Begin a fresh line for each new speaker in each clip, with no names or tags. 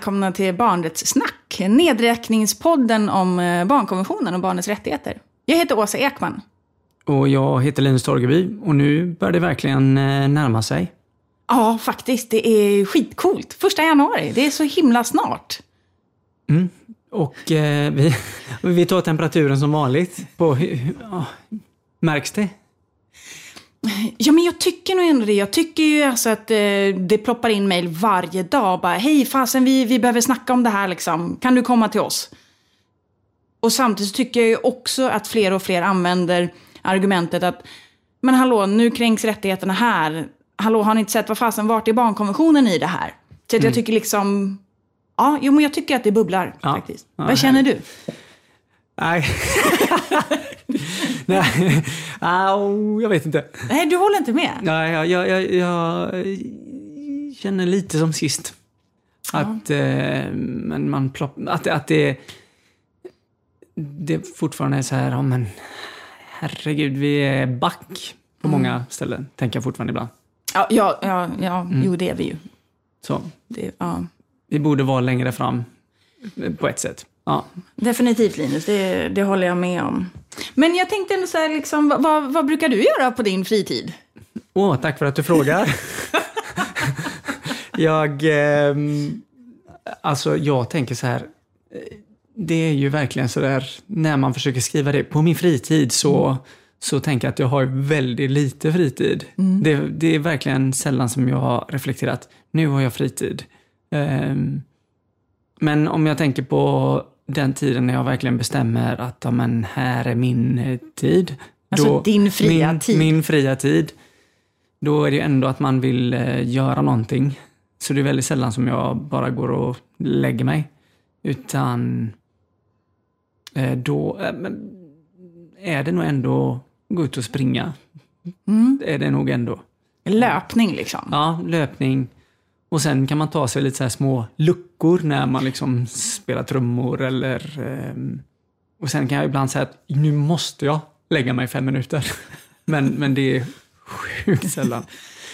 välkomna till Barnrättssnack, nedräkningspodden om eh, barnkonventionen och barnets rättigheter. Jag heter Åsa Ekman.
Och jag heter Linus Torgeby och nu börjar det verkligen eh, närma sig.
Ja, faktiskt. Det är skitcoolt. Första januari. Det är så himla snart.
Mm. Och eh, vi, vi tar temperaturen som vanligt. På, ja, märks det?
Ja, men jag tycker nog ändå det. Jag tycker ju alltså att eh, det ploppar in mejl varje dag. Bara, hej fasen, vi, vi behöver snacka om det här liksom. Kan du komma till oss? Och samtidigt tycker jag ju också att fler och fler använder argumentet att men hallå, nu kränks rättigheterna här. Hallå, har ni inte sett vad fasen, vart är barnkonventionen i det här? Så att jag tycker liksom, ja, jo men jag tycker att det bubblar
Ja.
faktiskt.
Ja,
vad känner du?
Nej. Nej. Au, jag vet inte.
Nej, du håller inte med?
Nej, jag, jag, jag, jag känner lite som sist. Att, eh, men man plopp, att, att det, det fortfarande är så här, ja men herregud, vi är back på många ställen, tänker jag fortfarande ibland.
Ja, ja, ja, ja jo det är vi ju.
Så
Det, ja.
vi borde vara längre fram eh, på ett sätt. Ja.
Definitivt Linus, det, det håller jag med om. Men jag tänkte ändå så här, liksom, vad, vad brukar du göra på din fritid?
Åh, tack för att du frågar. jag, ehm, alltså jag tänker så här. eh, Det är ju verkligen så där när man försöker skriva det. På min fritid så, så tänker jag att jag har väldigt lite fritid. Det, det är verkligen sällan som jag har reflekterat. Nu har jag fritid. Ehm, men om jag tänker på den tiden när jag verkligen bestämmer att ja, men här är min eh, tid.
Alltså din fria
min,
tid.
Min fria tid. Då är det ju ändå att man vill eh, göra någonting. Så det är väldigt sällan som jag bara går och lägger mig. Utan eh, då är det nog ändå gå ut och springa.
Mm.
Är det nog ändå.
Löpning liksom.
Ja, löpning. Och sen kan man ta sig lite så små luckor när man liksom spelar trummor eller... ehm, och sen kan jag ibland säga att nu måste jag lägga mig fem minuter. Men, men det är sjukt sällan.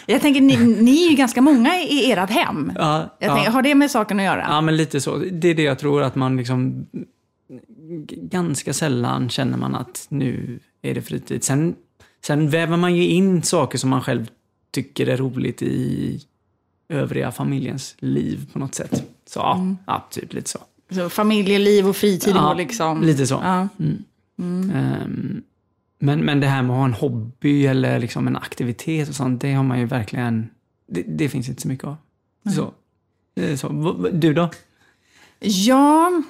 Jag tänker, ni, ni är ju ganska många i ert hem.
Ja,
Jag
ja.
tänker, har det med saken att göra?
ja, men lite så. Det är det jag tror att man liksom... Ganska sällan känner man att nu är det fritid. Sen, sen väver man ju in saker som man själv tycker är roligt i övriga familjens liv på något sätt. Så ja, ja typ lite så.
Så familjeliv och fritid
Ja,
liksom...
Lite så.
Ja.
Ehm, men, men det här med att ha en hobby eller liksom en aktivitet och sånt, det har man ju verkligen... Det, det finns inte så mycket av. Så. Är så. Du då?
Ja,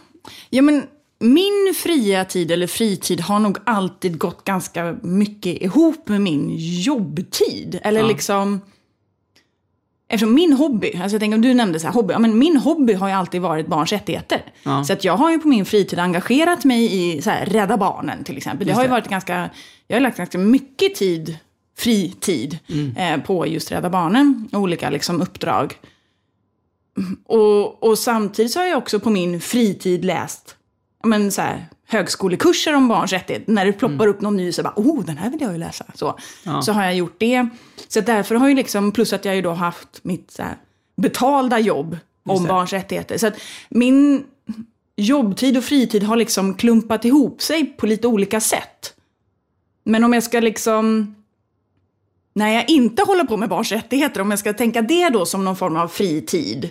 ja men min fria tid eller fritid har nog alltid gått ganska mycket ihop med min jobbtid. Eller
Ja.
liksom... Eftersom min hobby, alltså jag tänker om du nämnde så här, hobby, ja, men min hobby har ju alltid varit barns rättigheter.
Ja.
Så att jag har ju på min fritid engagerat mig i så här, Rädda Barnen till exempel. Det
Just
har ju
det.
varit ganska, jag har lagt ganska mycket tid, fritid,
Mm.
eh, på just Rädda Barnen och olika liksom, uppdrag. Och, och samtidigt så har jag också på min fritid läst men, så här, högskolekurser om barns rättigheter. När det ploppar upp någon ny så bara, oh, den här vill jag ju läsa. Så,
Ja.
så har jag gjort det. Så därför har ju liksom, plus att jag ju då haft mitt så här, betalda jobb om barns rättigheter. Så att min jobbtid och fritid har liksom klumpat ihop sig på lite olika sätt. Men om jag ska liksom när jag inte håller på med barns rättigheter, om jag ska tänka det då som någon form av fritid,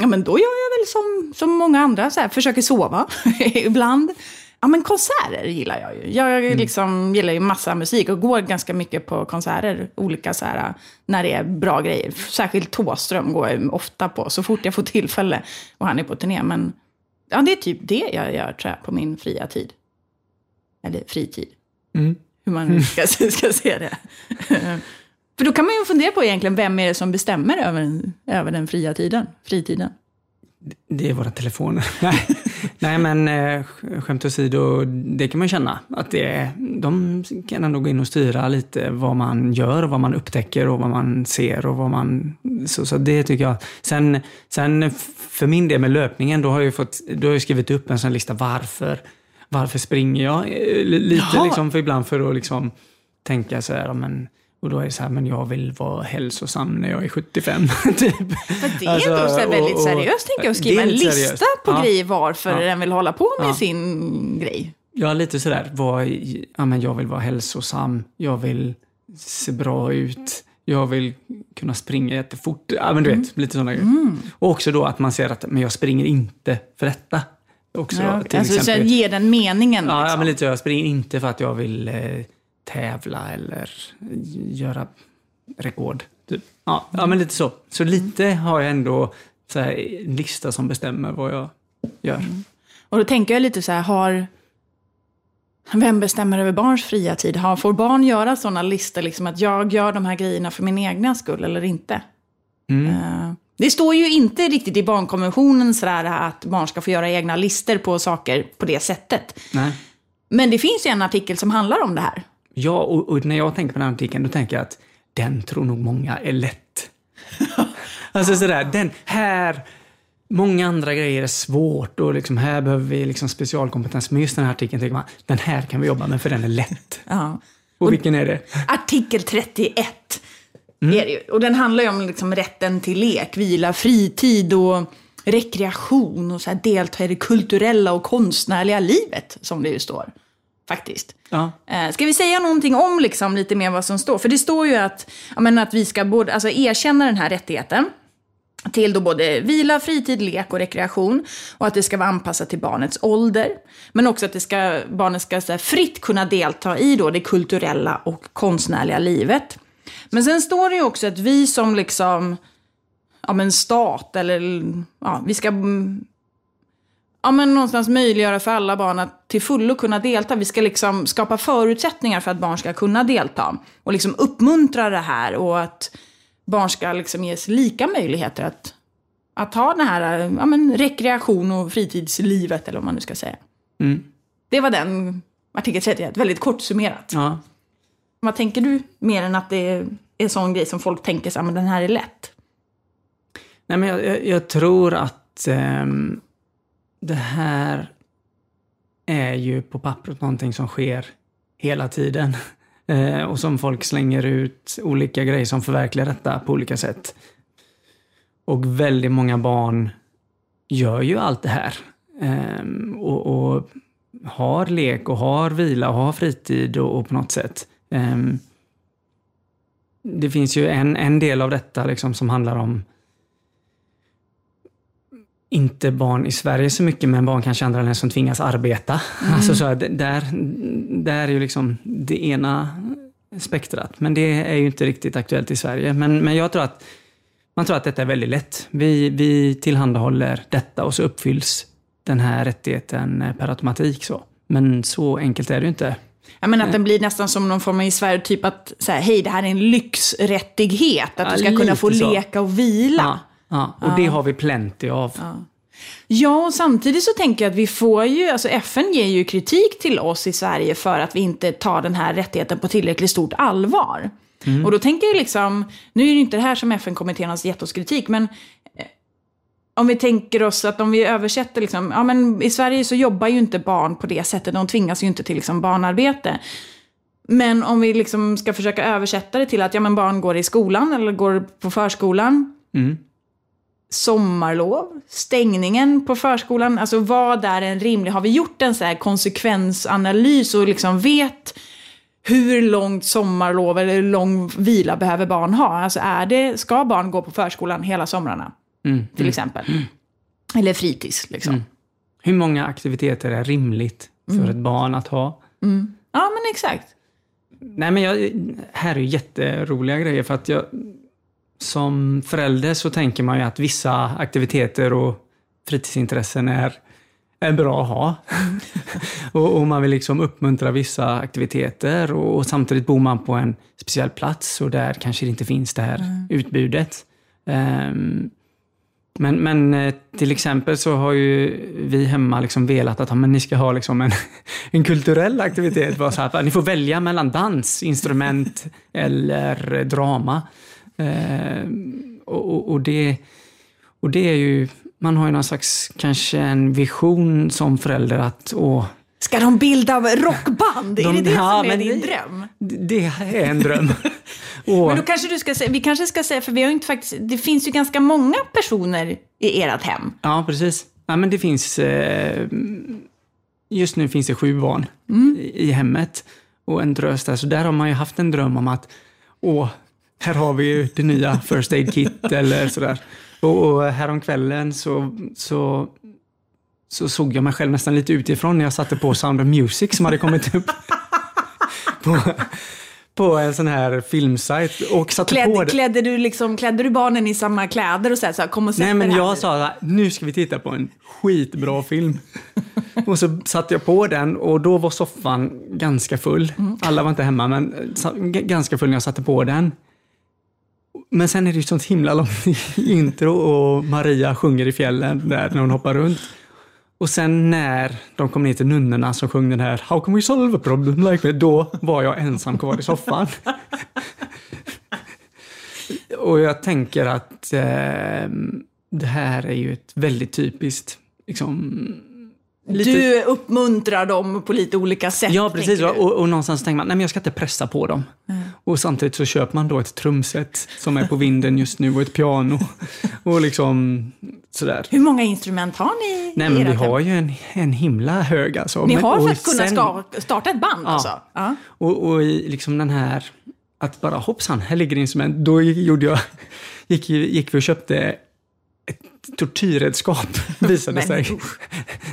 ja men då gör jag väl som, som många andra, så här, försöker sova ibland. Ja men konserter gillar jag ju. Jag liksom gillar ju massa musik och går ganska mycket på konserter, olika så här, när det är bra grejer. Särskilt Thåström går jag ofta på, så fort jag får tillfälle. Och han är på turné, men ja, det är typ det jag gör tror jag, på min fria tid. Eller fritid
Mm.
hur man ska, ska se det. För då kan man ju fundera på egentligen, vem är det som bestämmer över, över den fria tiden, fritiden?
Det är våra telefoner. Nej, men eh, sk- skämt åsido, det kan man känna. Att det de kan ändå gå in och styra lite vad man gör, vad man upptäcker och vad man ser och vad man... Så, så det tycker jag. Sen, sen för min del med löpningen, då har jag fått, då har jag skrivit upp en sån lista varför. Varför springer jag? Eh, li- Lite
Jaha.
liksom, för ibland för att liksom tänka så här, men Och då är det så här, men jag vill vara hälsosam när jag är 75. typ.
Det är
Alltså,
ändå så här
och-
väldigt
och-
seriöst, tänker jag, att skriva en
lite
lista
seriöst.
på
Ja.
grejer varför
Ja.
den vill hålla på med
Ja.
sin grej.
Ja, lite sådär. Vad, ja, men jag vill vara hälsosam. Jag vill se bra ut. Jag vill kunna springa jättefort. Ja, men du vet, lite sådana grejer. Och också då att man ser att men jag springer inte för detta. Också,
Ja,
till
alltså, så
exempel.
ge den meningen.
Ja, ja,
liksom.
men lite så. Jag springer inte för att jag vill eh, tävla eller göra rekord. Typ. Ja, ja, men lite så. Så lite har jag ändå så här, en lista som bestämmer vad jag gör.
Och då tänker jag lite så här, har... Vem bestämmer över barns fria tid? Har, får barn göra sådana listor, liksom att jag gör de här grejerna för min egna skull eller inte?
Mm.
Eh, det står ju inte riktigt i barnkonventionen sådär att barn ska få göra egna listor på saker på det sättet.
Nej.
Men det finns ju en artikel som handlar om det här.
Ja, och, och när jag tänker på den här artikeln, då tänker jag att den tror nog många är lätt. alltså sådär, den här, många andra grejer är svårt och liksom här behöver vi liksom specialkompetens. Men just den här artikeln tänker man, den här kan vi jobba med för den är lätt.
Ja.
Och vilken är det?
Artikel 31 är det ju. Och den handlar ju om liksom rätten till lek, vila, fritid och rekreation och så delta i det kulturella och konstnärliga livet, som det ju står. Faktiskt.
Ja.
Eh, ska vi säga någonting om liksom lite mer vad som står? För det står ju att, ja, men att vi ska både, alltså, erkänna den här rättigheten till då både vila, fritid, lek och rekreation. Och att det ska vara anpassat till barnets ålder. Men också att det ska, barnet ska här, fritt kunna delta i då det kulturella och konstnärliga livet. Men sen står det ju också att vi som liksom, ja men stat eller, ja, vi ska mm, ja, men någonstans möjliggöra för alla barn att till fullo kunna delta. Vi ska liksom skapa förutsättningar för att barn ska kunna delta. Och liksom uppmuntra det här och att barn ska liksom ges lika möjligheter att, att ha den här ja, men rekreation och fritidslivet, eller vad man nu ska säga.
Mm.
Det var den artikel 31, väldigt kort summerat.
ja.
Vad tänker du mer än att det är en sån grej som folk tänker så men den här är lätt?
Nej, men jag, jag, jag tror att ehm, det här är ju på pappret någonting som sker hela tiden. Eh, och som folk slänger ut olika grejer som förverkligar detta på olika sätt. Och väldigt många barn gör ju allt det här. Ehm, och, och har lek och har vila och har fritid och, och på något sätt. Ehm, det finns ju en, en del av detta liksom som handlar om inte barn i Sverige så mycket, men barn kanske andra länder som tvingas arbeta. Alltså så där, där är ju liksom det ena spektrat. Men det är ju inte riktigt aktuellt i Sverige. Men, men jag tror att man tror att detta är väldigt lätt. Vi, vi tillhandahåller detta och så uppfylls den här rättigheten eh, per automatik. Så. Men så enkelt är det ju inte.
Jag menar att den blir nästan som någon form av i Sverige, typ att så här, hej, det här är en lyxrättighet. Att
Ja,
du ska kunna få
så.
leka och vila.
Ja, ja. Och det har vi plenty av.
Ja, och samtidigt så tänker jag att vi får ju, alltså FN ger ju kritik till oss i Sverige för att vi inte tar den här rättigheten på tillräckligt stort allvar. Och då tänker jag liksom, nu är det inte det här som FN-kommittén har gett oss kritik, men eh, om vi tänker oss att om vi översätter liksom, ja men i Sverige så jobbar ju inte barn på det sättet, de tvingas ju inte till liksom barnarbete. Men om vi liksom ska försöka översätta det till att ja, men barn går i skolan eller går på förskolan,
Mm.
Sommarlov, stängningen på förskolan, alltså vad är en rimlig, har vi gjort en så här konsekvensanalys och liksom vet hur långt sommarlov eller hur lång vila behöver barn ha? Alltså är det, ska barn gå på förskolan hela somrarna
Mm.
till exempel? Eller fritids liksom.
Hur många aktiviteter är rimligt för ett barn att ha?
Ja men exakt.
Nej, men jag, här är ju jätteroliga grejer för att jag som förälder så tänker man ju att vissa aktiviteter och fritidsintressen är, är bra att ha. och, och man vill liksom uppmuntra vissa aktiviteter och, och samtidigt bor man på en speciell plats och där kanske det inte finns det här utbudet. Ehm, men, men eh, till exempel så har ju vi hemma liksom velat att men ni ska ha liksom en, en kulturell aktivitet. Bara så här, ni får välja mellan dans, instrument eller drama. Eh, och, och, det, och det är ju, man har ju någon slags kanske en vision som förälder att åh,
Ska de bilda rockband? är
De-
det det
ja,
som är din
det-
dröm?
det är en dröm.
Men då kanske du ska säga, vi kanske ska säga, för vi har inte faktiskt, det finns ju ganska många personer i ert hem.
Ja, precis. Ja, men det finns... Eh, just nu finns det sju barn i, i hemmet och en drös där. Så där har man ju haft en dröm om att åh, här har vi ju det nya First Aid Kit eller sådär. Och, och häromkvällen så, så, så såg jag mig själv nästan lite utifrån när jag satte på Sound of Music som hade kommit upp på, på en sån här filmsajt och satte på
Klädde,
det.
klädde, du liksom, klädde du barnen i samma kläder och så här, så här kom och sätt
Nej, men
här
jag sa här, nu ska vi titta på en skitbra film. och så satte jag på den och då var soffan ganska full. Alla var inte hemma, men ganska full när jag satte på den. Men sen är det ju sånt himla långt intro och Maria sjunger i fjällen där när hon hoppar runt. Och sen när de kom ner till nunnorna som sjöng den här How can we solve a problem like that? Då var jag ensam kvar i soffan. Och jag tänker att eh, det här är ju ett väldigt typiskt liksom, lite-
Du uppmuntrar dem på lite olika sätt.
Ja, precis. Och, och någonstans tänker man, nej men jag ska inte pressa på dem. Och samtidigt så köper man då ett trumset som är på vinden just nu och ett piano. Och liksom sådär.
Hur många instrument har ni
Nej men vi har ju en, en himla hög alltså.
Ni
Men-
har för att kunna
sen-
starta ett band
Ja.
alltså? Ja.
Och, och i liksom den här, att bara hoppsan, här ligger instrument. Då gjorde jag, gick, gick vi och köpte ett tortyrredskap, visade
Men
sig.
usch.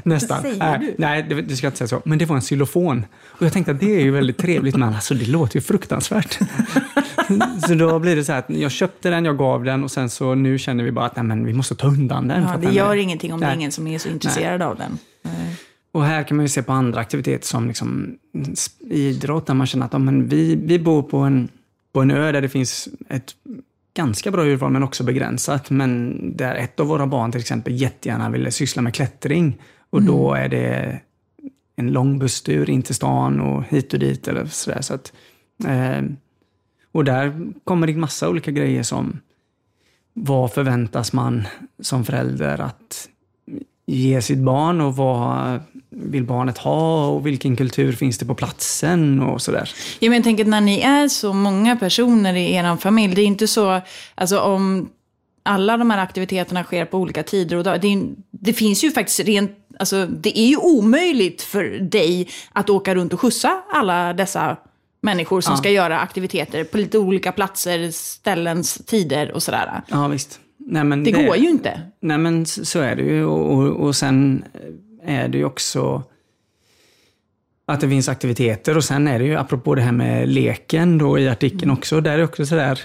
Nästan. Nej,
du?
nej, det, det ska jag inte säga så. Men det var en xylofon. Och jag tänkte att det är ju väldigt trevligt, men alltså det låter ju fruktansvärt. så då blir det så här att jag köpte den, jag gav den och sen så nu känner vi bara att nej, men vi måste ta undan den.
Ja, det gör
är,
ingenting om det är
Nej.
ingen som är så intresserad av den. Nej.
och här kan man ju se på andra aktiviteter som liksom idrott, där man känner att ja, men vi, vi bor på en, på en ö där det finns ett ganska bra urval, men också begränsat. Men där ett av våra barn till exempel jättegärna ville syssla med klättring. Och då är det en lång busstur in till stan och hit och dit. Eller sådär, så att, eh, och där kommer det massa olika grejer som vad förväntas man som förälder att ge sitt barn och vad vill barnet ha och vilken kultur finns det på platsen och sådär.
Ja, men jag tänker att när ni är så många personer i er familj, det är inte så, alltså om alla de här aktiviteterna sker på olika tider och dagar, det, det finns ju faktiskt rent, alltså det är ju omöjligt för dig att åka runt och skjutsa alla dessa människor som
Ja.
ska göra aktiviteter på lite olika platser, ställens, tider och sådär.
Ja, visst. Nej, men
Det går ju inte.
Nej, men så är det ju. Och, och, och sen är det ju också att det finns aktiviteter och sen är det ju, apropå det här med leken då i artikeln också, där är det också sådär,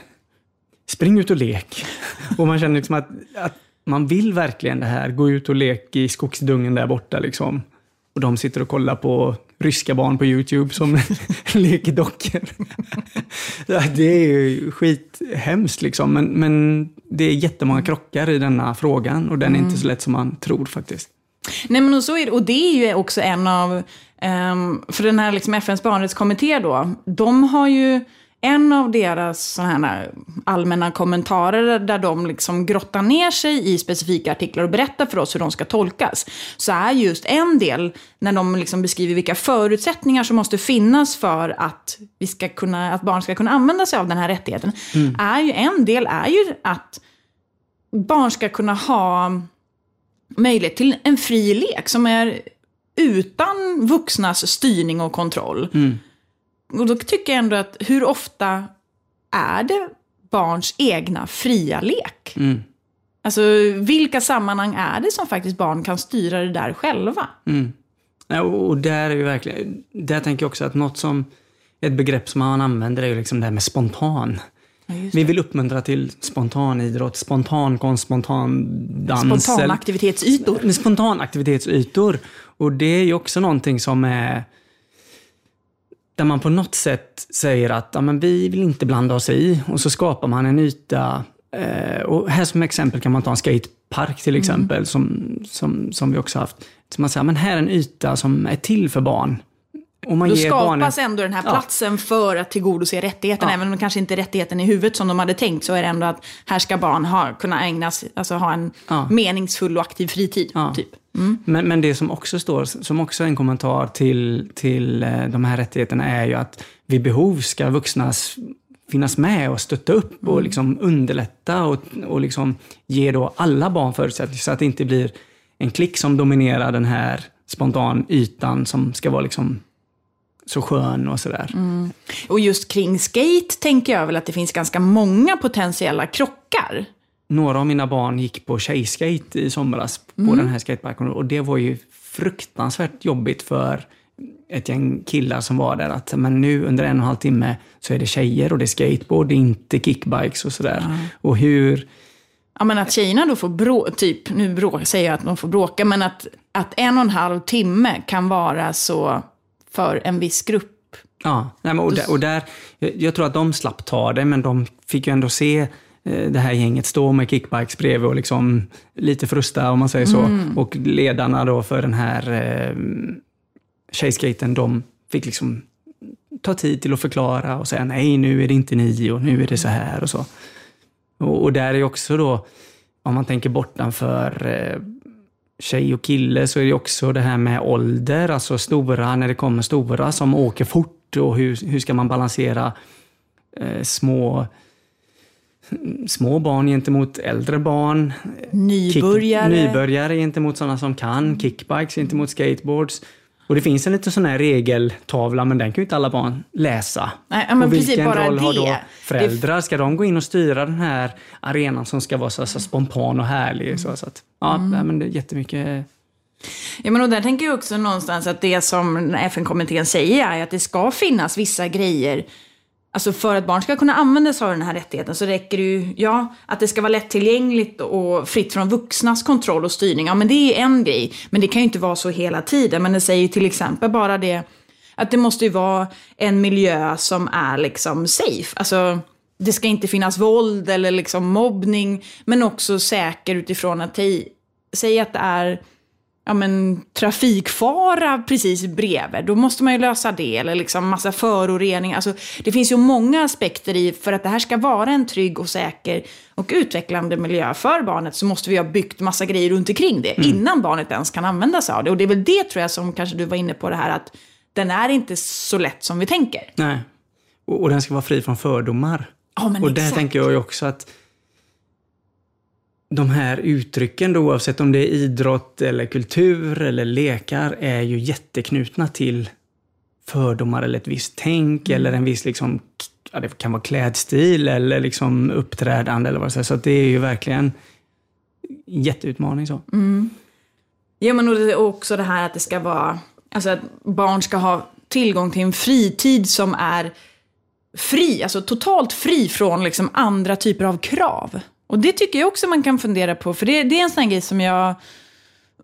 spring ut och lek. och man känner liksom att, att man vill verkligen det här, gå ut och lek i skogsdungen där borta liksom. Och de sitter och kollar på ryska barn på YouTube som leker dockor. Det är ju skithemskt liksom, men, men det är jättemånga krockar i denna frågan och den är inte så lätt som man tror faktiskt.
Nej men och så är det, och det är ju också en av, ehm, för den här liksom FNs barnrättskommitté då, de har ju en av deras såna här allmänna kommentarer där de liksom grottar ner sig i specifika artiklar och berättar för oss hur de ska tolkas, så är just en del när de liksom beskriver vilka förutsättningar som måste finnas för att, vi ska kunna, att barn ska kunna använda sig av den här rättigheten, är ju en del är ju att barn ska kunna ha möjlighet till en fri lek som är utan vuxnas styrning och kontroll. Och då tycker jag ändå att hur ofta är det barns egna fria lek?
Mm.
Alltså vilka sammanhang är det som faktiskt barn kan styra det där själva?
Mm. Ja, och där är ju verkligen, där tänker jag också att något som, ett begrepp som man använder är ju liksom det här med spontan. Vi vill uppmuntra till spontan idrott, spontan konst, spontan dans.
Spontana
eller-
aktivitetsytor.
Med spontanaktivitetsytor. Och det är ju också någonting som är där man på något sätt säger att ja, men vi vill inte blanda oss i och så skapar man en yta. Eh, och här som exempel kan man ta en skatepark till exempel som, som, som vi också haft. Så man säger men här är en yta som är till för barn. Och man
Då skapas
barnen,
ändå den här
Ja.
platsen för att tillgodose rättigheten.
Ja.
Även om det kanske inte är rättigheten i huvudet som de hade tänkt, så är det ändå att här ska barn ha, kunna ägnas, alltså ha en
Ja.
meningsfull och aktiv fritid.
Ja.
Typ.
Men, men det som också står, som också är en kommentar till, till eh, de här rättigheterna är ju att vid behov ska vuxnas finnas med och stötta upp och liksom underlätta och, och liksom ge då alla barn förutsättningar så att det inte blir en klick som dominerar den här spontan ytan som ska vara liksom så skön och sådär.
Mm. Och just kring skate tänker jag väl att det finns ganska många potentiella krockar.
Några av mina barn gick på tjejskate i somras på
Mm.
den här skateparken och det var ju fruktansvärt jobbigt för ett gäng killar som var där att men nu under en och en halv timme så är det tjejer och det är skateboard, det är inte kickbikes och sådär. Och hur...
Ja, men att tjejerna då får bråka, typ, nu bråk, säger jag att de får bråka, men att, att en och en halv timme kan vara så för en viss grupp.
Ja, nej, men och, där, och där, jag, tror att de slapp ta det, men de fick ju ändå se eh, det här gänget stå med kickbikes bredvid och liksom lite frusta om man säger så. Och ledarna då för den här eh, tjejskaten, de fick liksom ta tid till att förklara och säga nej, nu är det inte ni och nu är det så här och så. Och, och där är också då, om man tänker bortanför eh, tjej och kille så är det också det här med ålder, alltså stora, när det kommer stora som åker fort och hur, hur ska man balansera eh, små små barn gentemot äldre barn.
Nybörjare.
Kick, nybörjare gentemot sådana som kan. Kickbikes gentemot skateboards. Och det finns en liten sån här regeltavla, men den kan ju inte alla barn läsa.
Nej, men
och
precis,
vilken
bara
roll har
det.
då föräldrar? Ska de gå in och styra den här arenan som ska vara så, så spontan och härlig? Så, så att, ja,
Mm.
men det är jättemycket...
Ja, men och där tänker jag också någonstans att det som FN-kommittén säger är att det ska finnas vissa grejer. Alltså för att barn ska kunna använda sig av den här rättigheten så räcker det ju, ja, att det ska vara lättillgängligt och fritt från vuxnas kontroll och styrning. Ja, men det är en grej. Men det kan ju inte vara så hela tiden. Men det säger ju till exempel bara det att det måste ju vara en miljö som är liksom safe. Alltså, det ska inte finnas våld eller liksom mobbning, men också säker utifrån att säga att det är ja, men, trafikfara precis bredvid, då måste man ju lösa det. Eller liksom massa föroreningar. Alltså, det finns ju många aspekter i, för att det här ska vara en trygg och säker och utvecklande miljö för barnet så måste vi ha byggt massa grejer runt omkring det innan barnet ens kan använda sig av det. Och det är väl det tror jag som kanske du var inne på det här att den är inte så lätt som vi tänker.
Nej. Och, och den ska vara fri från fördomar.
Ja,
och där
exakt.
tänker jag ju också att de här uttrycken, då, oavsett om det är idrott eller kultur eller lekar, är ju jätteknutna till fördomar eller ett visst tänk
Mm.
eller en viss liksom, ja, det kan vara klädstil eller liksom uppträdande eller vad det är. Så det är ju verkligen en jätteutmaning. Så.
Mm. Ja, men och också det här att det ska vara, alltså att barn ska ha tillgång till en fritid som är fri, alltså totalt fri från liksom andra typer av krav. Och det tycker jag också man kan fundera på, för det, det är en sån grej som jag,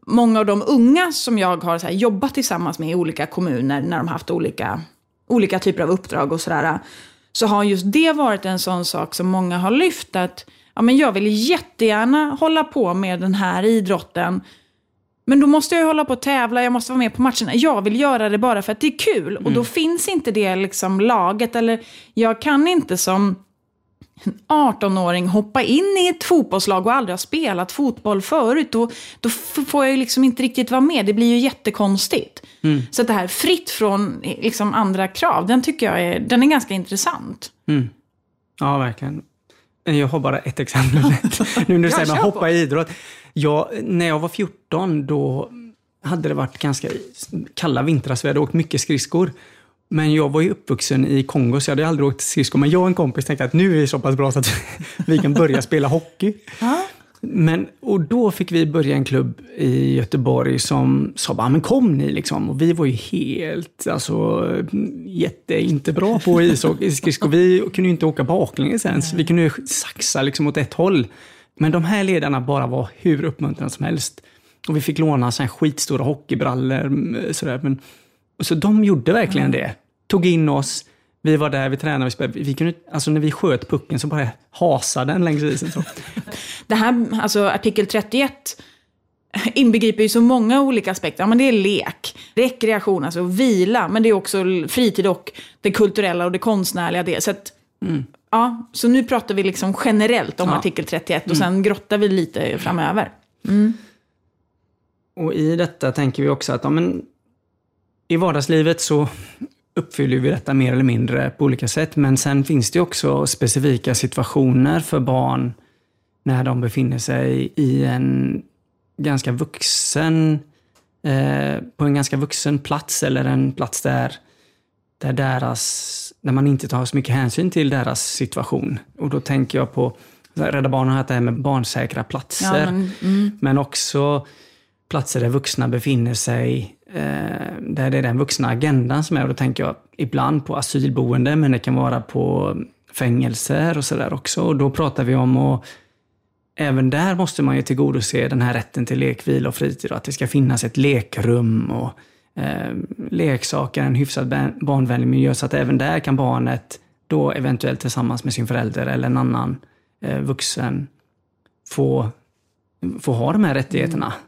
många av de unga som jag har här, jobbat tillsammans med i olika kommuner när de haft olika, olika typer av uppdrag och sådär, så har just det varit en sån sak som många har lyft att ja, men jag vill jättegärna hålla på med den här idrotten, men då måste jag ju hålla på och tävla, jag måste vara med på matcherna. Jag vill göra det bara för att det är kul. Och då finns inte det liksom laget. Eller jag kan inte som 18-åring hoppa in i ett fotbollslag och aldrig ha spelat fotboll förut. Då, då får jag ju liksom inte riktigt vara med. Det blir ju jättekonstigt. Så att det här fritt från liksom andra krav, den tycker jag är, den är ganska intressant.
Ja, verkligen. Jag har bara ett exempel. nu när du säger
på.
hoppa i idrott. Jag, när jag var 14 då hade det varit ganska kalla vintrar så vi hade åkt mycket skridskor. Men jag var ju uppvuxen i Kongo så jag hade aldrig åkt skridskor. Men jag och en kompis tänkte att nu är det så pass bra så att vi kan börja spela hockey. Men, och då fick vi börja en klubb i Göteborg som sa bara, men kom ni liksom. Och vi var ju helt, alltså, jätte, inte bra på ishockey, skridskor. Vi kunde ju inte åka baklänges ens. Vi kunde ju saxa liksom åt ett håll. Men de här ledarna bara var hur uppmuntrande som helst. Och vi fick låna så här skitstora hockeybrallor. Sådär. Men, och så de gjorde verkligen det. Tog in oss. Vi var där, vi tränade, vi spelade. Vi kunde, alltså när vi sköt pucken så bara hasade den längs isen. Så.
Det här, alltså artikel 31, inbegriper ju så många olika aspekter. Ja, men det är lek, rekreation, alltså vila, men det är också fritid och det kulturella och det konstnärliga. Det. Så, att, ja, så nu pratar vi liksom generellt om
Ja.
artikel 31 och sen grottar vi lite framöver.
Och i detta tänker vi också att ja, men, i vardagslivet så uppfyller vi detta mer eller mindre på olika sätt. Men sen finns det också specifika situationer för barn när de befinner sig i en ganska vuxen, eh, på en ganska vuxen plats eller en plats där, där, deras, där man inte tar så mycket hänsyn till deras situation. Och då tänker jag på Rädda Barnen har det här med barnsäkra platser. Ja, men, mm. men också platser där vuxna befinner sig, Eh, där det är den vuxna agendan som är. Och då tänker jag ibland på asylboende, men det kan vara på fängelser och sådär också. Och då pratar vi om att även där måste man ju tillgodose den här rätten till lek, vila och fritid och att det ska finnas ett lekrum och eh, leksaker, en hyfsat barnvänlig miljö så att även där kan barnet då eventuellt tillsammans med sin förälder eller en annan eh, vuxen få, få ha de här rättigheterna.
Mm.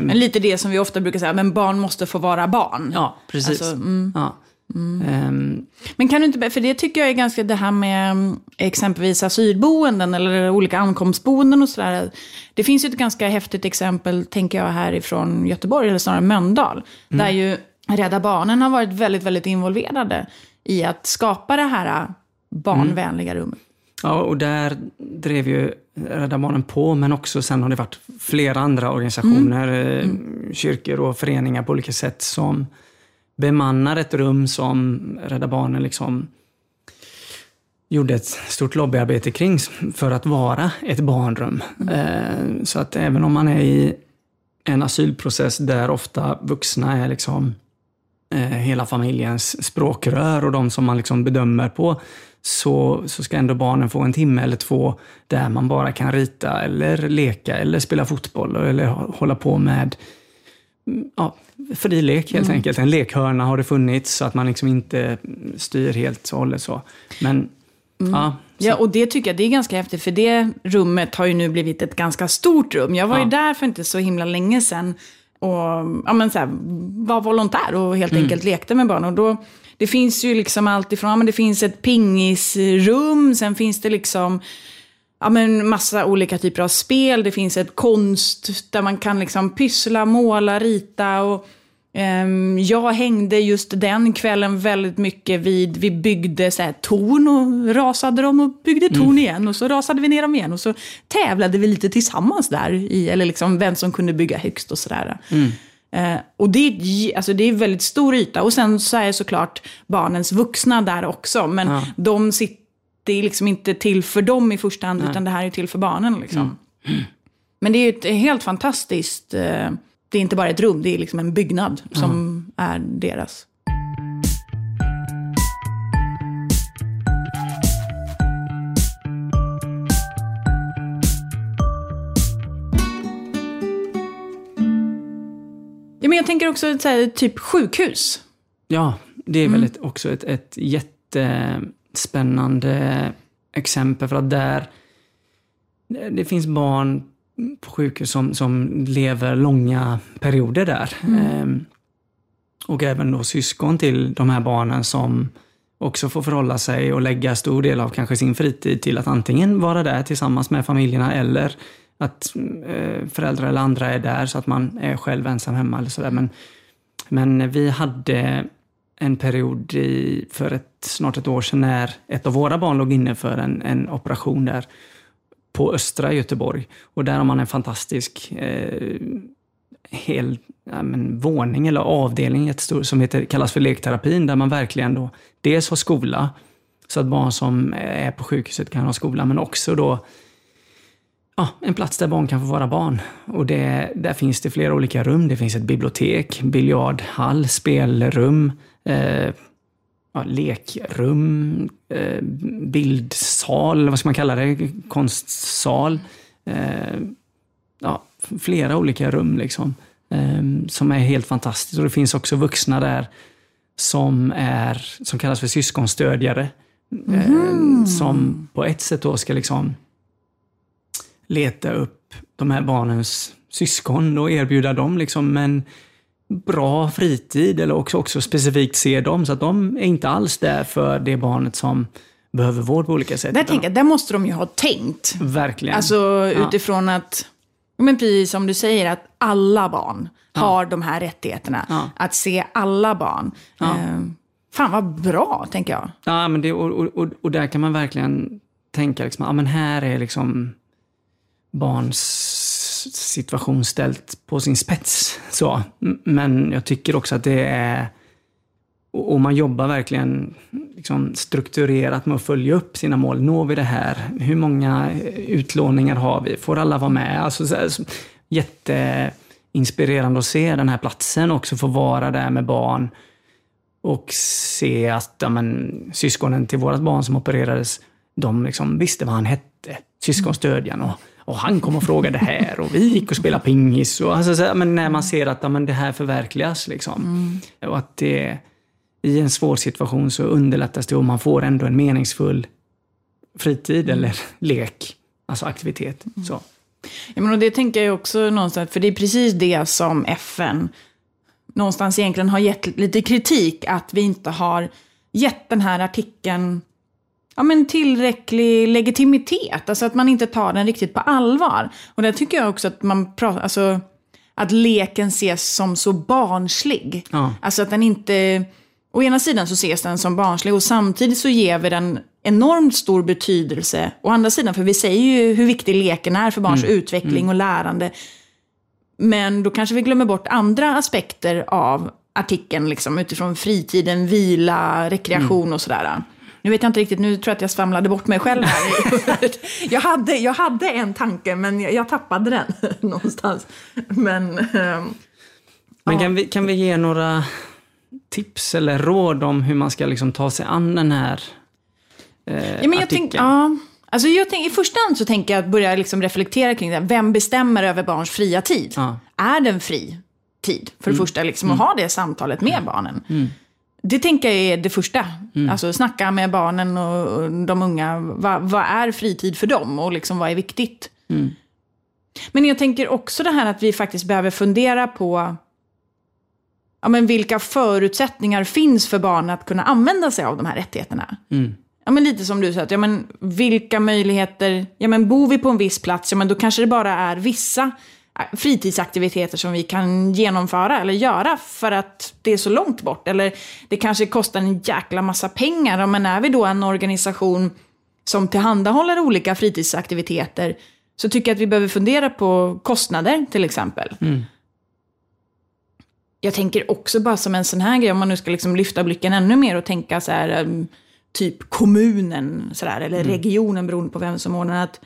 Men lite det som vi ofta brukar säga, men barn måste få vara barn.
Ja, precis. Alltså, mm. ja.
Mm. Um, men kan du inte, för det tycker jag är ganska det här med mm, exempelvis asylboenden eller olika ankomstboenden och sådär. Det finns ju ett ganska häftigt exempel, tänker jag, härifrån Göteborg, eller snarare Mölndal. Mm. Där ju Rädda Barnen har varit väldigt, väldigt involverade i att skapa det här barnvänliga mm. rummet.
Ja, och där drev ju Rädda Barnen på, men också sen har det varit flera andra organisationer, mm. Mm. kyrkor och föreningar på olika sätt som bemannar ett rum som Rädda Barnen liksom gjorde ett stort lobbyarbete kring för att vara ett barnrum. Mm. Så att även om man är i en asylprocess där ofta vuxna är liksom eh, hela familjens språkrör och de som man liksom bedömer på, så, så ska ändå barnen få en timme eller två där man bara kan rita eller leka eller spela fotboll eller hålla på med ja, fri lek helt mm. enkelt. En lekhörna har det funnits så att man liksom inte styr helt och hållet så. Men,
mm. ja. Så. Ja, och det tycker jag det är ganska häftigt, för det rummet har ju nu blivit ett ganska stort rum. Jag var ja. ju där för inte så himla länge sedan och ja, men så här, var volontär och helt mm. enkelt lekte med barn. Och då, det finns ju liksom allt ifrån, ja, men det finns ett pingisrum, sen finns det liksom ja, men massa olika typer av spel. Det finns ett konst där man kan liksom pyssla, måla, rita. Och, um, jag hängde just den kvällen väldigt mycket vid, vi byggde så här, torn och rasade dem och byggde torn mm. igen. Och så rasade vi ner dem igen och så tävlade vi lite tillsammans där. I, eller liksom vem som kunde bygga högst och sådär. Mm. Uh, och det är, alltså det är väldigt stor yta. Och sen så är såklart barnens vuxna där också. Men ja. de sitter det är liksom inte till för dem i första hand, Nej. utan det här är till för barnen. Liksom. Mm. Men det är ett helt fantastiskt, eh, det är inte bara ett rum, det är liksom en byggnad som mm. är deras. Jag tänker också här, typ sjukhus.
Ja, det är väl mm. också ett, ett jätte spännande exempel för att där det finns barn på sjukhus som, som lever långa perioder där. Mm. Ehm, och även då syskon till de här barnen som också får förhålla sig och lägga stor del av kanske sin fritid till att antingen vara där tillsammans med familjerna eller att eh, föräldrar eller andra är där så att man är själv ensam hemma eller sådär. Men, men vi hade en period i, för ett, snart ett år sedan när ett av våra barn låg inne för en, en operation där på östra Göteborg. Och där har man en fantastisk eh, hel ja, men, våning eller avdelning stor, som heter, kallas för lekterapin där man verkligen då dels har skola så att barn som är på sjukhuset kan ha skola men också då ja, en plats där barn kan få vara barn. Och det, där finns det flera olika rum. Det finns ett bibliotek, biljardhall, spelrum, eh, ja, lekrum, eh, bildsal, vad ska man kalla det, konstsal. Eh, ja, flera olika rum liksom, eh, som är helt fantastiskt. Och det finns också vuxna där som, är, som kallas för syskonstödjare. Mm. som på ett sätt då ska liksom leta upp de här barnens syskon och erbjuda dem liksom en bra fritid eller också, också specifikt se dem så att de är inte alls där för det barnet som behöver vård på olika sätt.
Där, tänker, där måste de ju ha tänkt.
Verkligen.
Alltså utifrån ja. att, men precis som du säger, att alla barn ja. har de här rättigheterna. Ja. Att se alla barn. Eh, Fan vad bra, tänker jag.
Ja, men det, och, och, och, och där kan man verkligen tänka liksom, ja men här är liksom barns situation ställt på sin spets. Så. Men jag tycker också att det är... Och man jobbar verkligen liksom strukturerat med att följa upp sina mål. Når vi det här? Hur många eh, utlåningar har vi? Får alla vara med? Alltså, så här, jätteinspirerande att se den här platsen också, få vara där med barn och se att ja, men, syskonen till vårt barn som opererades, de liksom visste vad han hette, syskonstödjaren. Och, och han kom och frågade här och vi gick och spelade pingis. Och, alltså, så, men när man ser att ja, men, det här förverkligas. Liksom. Och att det, i en svår situation så underlättas det om man får ändå en meningsfull fritid eller lek, alltså aktivitet. Så.
Ja, men och det tänker jag också någonstans, för det är precis det som FN någonstans egentligen har gett lite kritik, att vi inte har gett den här artikeln ja, men tillräcklig legitimitet, alltså att man inte tar den riktigt på allvar. Och där tycker jag också att man pratar, alltså att leken ses som så barnslig.
Ja.
Alltså att den inte, å ena sidan så ses den som barnslig och samtidigt så ger vi den enormt stor betydelse. Å andra sidan, för vi säger ju hur viktig leken är för barns utveckling och lärande. Men då kanske vi glömmer bort andra aspekter av artikeln, liksom, utifrån fritiden, vila, rekreation och sådär. Nu vet jag inte riktigt, nu tror jag att jag svamlade bort mig själv här. jag, hade, jag hade en tanke, men jag, jag tappade den någonstans. Men... ehm,
Men kan vi, kan vi ge några tips eller råd om hur man ska liksom ta sig an den här eh,
Ja, men jag tänk, ja. alltså jag tänk, I första hand så tänker jag att börja liksom reflektera kring det. Vem bestämmer över barns fria tid?
Ja. Mm.
Är det en fri tid? För det första, liksom, att ha det samtalet med barnen. Det tänker jag är det första.
Mm.
Alltså snacka med barnen och de unga. Va, vad är fritid för dem? Och liksom, vad är viktigt?
Mm.
Men jag tänker också det här att vi faktiskt behöver fundera på ja, men vilka förutsättningar finns för barn att kunna använda sig av de här rättigheterna.
Mm.
Ja, men lite som du sa, att, ja, men vilka möjligheter, ja men bor vi på en viss plats, ja men då kanske det bara är vissa fritidsaktiviteter som vi kan genomföra eller göra för att det är så långt bort. Eller det kanske kostar en jäkla massa pengar. Men är vi då en organisation som tillhandahåller olika fritidsaktiviteter så tycker jag att vi behöver fundera på kostnader till exempel. Jag tänker också bara som en sån här grej, om man nu ska liksom lyfta blicken ännu mer och tänka så här, um, typ kommunen så där, eller regionen beroende på vem som ordnar. Att,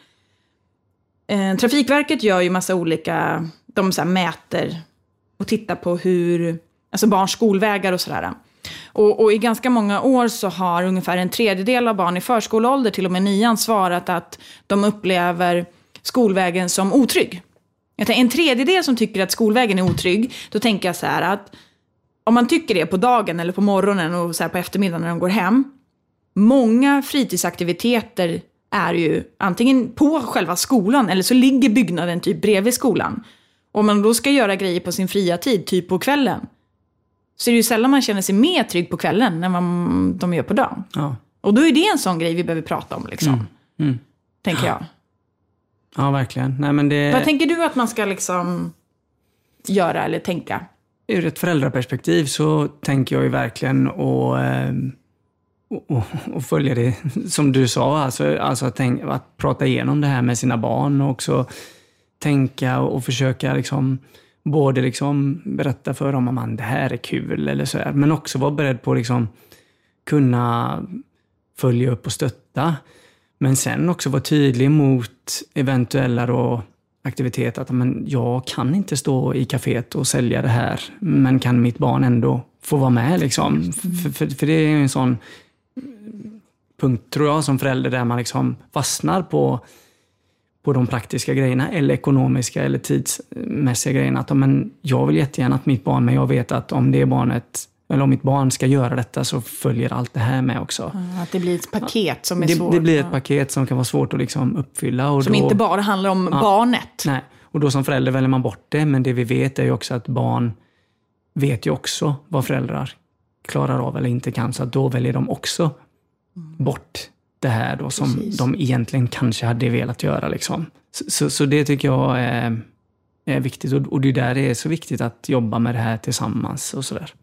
eh, Trafikverket gör ju massa olika, de så här mäter och tittar på hur, alltså barns skolvägar och sådär. Och, och i ganska många år så har ungefär en tredjedel av barn i förskoleålder, till och med nian, svarat att de upplever skolvägen som otrygg. Jag en tredjedel som tycker att skolvägen är otrygg, då tänker jag så här att om man tycker det på dagen eller på morgonen och så här på eftermiddagen när de går hem. Många fritidsaktiviteter är ju antingen på själva skolan eller så ligger byggnaden typ bredvid skolan. Om man då ska göra grejer på sin fria tid, typ på kvällen, så är det ju sällan man känner sig mer trygg på kvällen än vad de gör på dagen.
Ja.
Och då är det en sån grej vi behöver prata om, liksom.
Mm.
Tänker jag.
ja, verkligen. Nej, men det,
Vad tänker du att man ska liksom göra eller tänka?
ur ett föräldraperspektiv så tänker jag ju verkligen att och, och, följa det som du sa, alltså, alltså att, tänk, att prata igenom det här med sina barn och också tänka och försöka liksom både liksom berätta för dem att det här är kul eller så här, men också vara beredd på att liksom kunna följa upp och stötta. Men sen också vara tydlig mot eventuella då aktiviteter. Att men, jag kan inte stå i kaféet och sälja det här, men kan mitt barn ändå få vara med? Liksom? För, för, för det är ju en sån punkt, tror jag, som förälder där man liksom fastnar på, på de praktiska grejerna eller ekonomiska eller tidsmässiga grejerna. Att, men, jag vill jättegärna att mitt barn, men jag vet att om det barnet eller om mitt barn ska göra detta så följer allt det här med också.
Att det blir ett paket som är
Det,
svårt.
det blir ett
Ja.
paket som kan vara svårt att liksom uppfylla. Och
Som
då,
inte bara handlar om barnet.
Nej, och då som förälder väljer man bort det, men det vi vet är ju också att barn vet ju också vad föräldrar klarar av eller inte kan, så då väljer de också bort det här då som
Precis.
de egentligen kanske hade velat göra. Liksom. Så, så, så det tycker jag är, är viktigt och, och det är där det är så viktigt att jobba med det här tillsammans och sådär.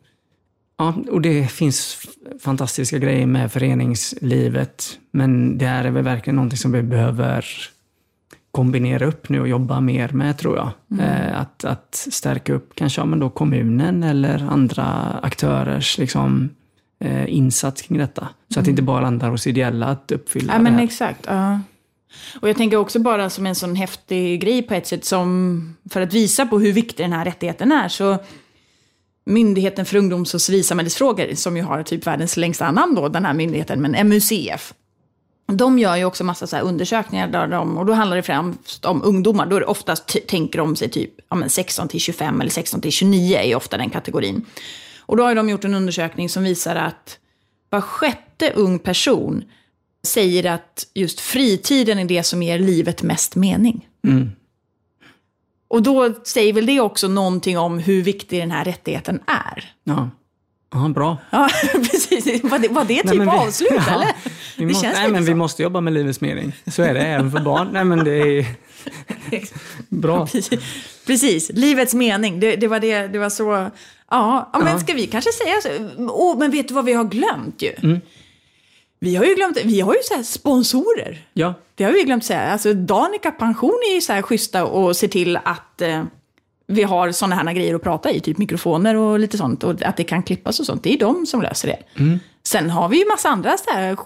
Ja, och det finns fantastiska grejer med föreningslivet. Men det här är väl verkligen någonting som vi behöver kombinera upp nu och jobba mer med tror jag. Eh, att, att stärka upp kanske ja, men då kommunen eller andra aktörers liksom, eh, insats kring detta. Så att det inte bara landar hos ideella att uppfylla
Ja,
det
men
här.
exakt. Ja. Och jag tänker också bara som en sån häftig grej på ett sätt som för att visa på hur viktig den här rättigheten är så Myndigheten för ungdoms och civilsamhällesfrågor som ju har typ världens längsta namn då, den här myndigheten, men MUCF. De gör ju också massa så undersökningar där de, och då handlar det främst om ungdomar. Då är det oftast tänker de sig typ ja, men 16 till 25 eller 16 till 29 är ofta den kategorin. Och då har de gjort en undersökning som visar att var sjätte ung person säger att just fritiden är det som ger livet mest mening.
Mm.
Och då säger väl det också någonting om hur viktig den här rättigheten är.
Ja. Ja, bra.
Ja, precis. Var det, var det typ
Nej, vi-
avslut
Ja,
eller?
Vi
Det
måste,
känns
nej, men
så.
vi måste jobba med livets mening. Så är det även för barn. Nej, men det är bra.
Precis, livets mening. Det, det, var det, det var så... Ja, ja, men ska vi kanske säga så? Åh, men vet du vad vi har glömt ju?
Mm.
Vi har ju glömt, vi har ju så sponsorer.
Ja,
Det har vi glömt säga. Alltså Danica Pension är ju så här schyssta och ser till att eh, vi har sådana här grejer att prata i, typ mikrofoner och lite sånt. Och att det kan klippas och sånt. Det är de som löser det.
Mm.
Sen har vi ju massa andra så, här,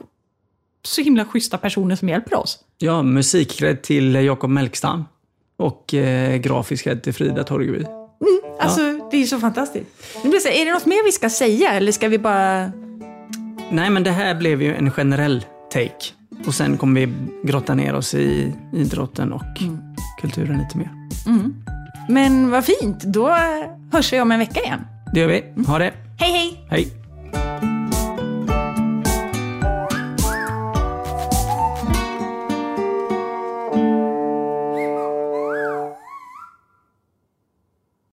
så himla schyssta personer som hjälper oss.
ja musikrädd till Jakob Melkstam. Och eh, grafisk rädd till Frida Torgeby.
Alltså, det är så fantastiskt. Nu blir det så är det något mer vi ska säga eller ska vi bara...
Nej, men det här blev ju en generell take. Och sen kommer vi grotta ner oss i idrotten och kulturen lite mer.
Men vad fint, då hörs vi om en vecka igen.
Det gör vi. Ha det.
Hej hej!
Hej!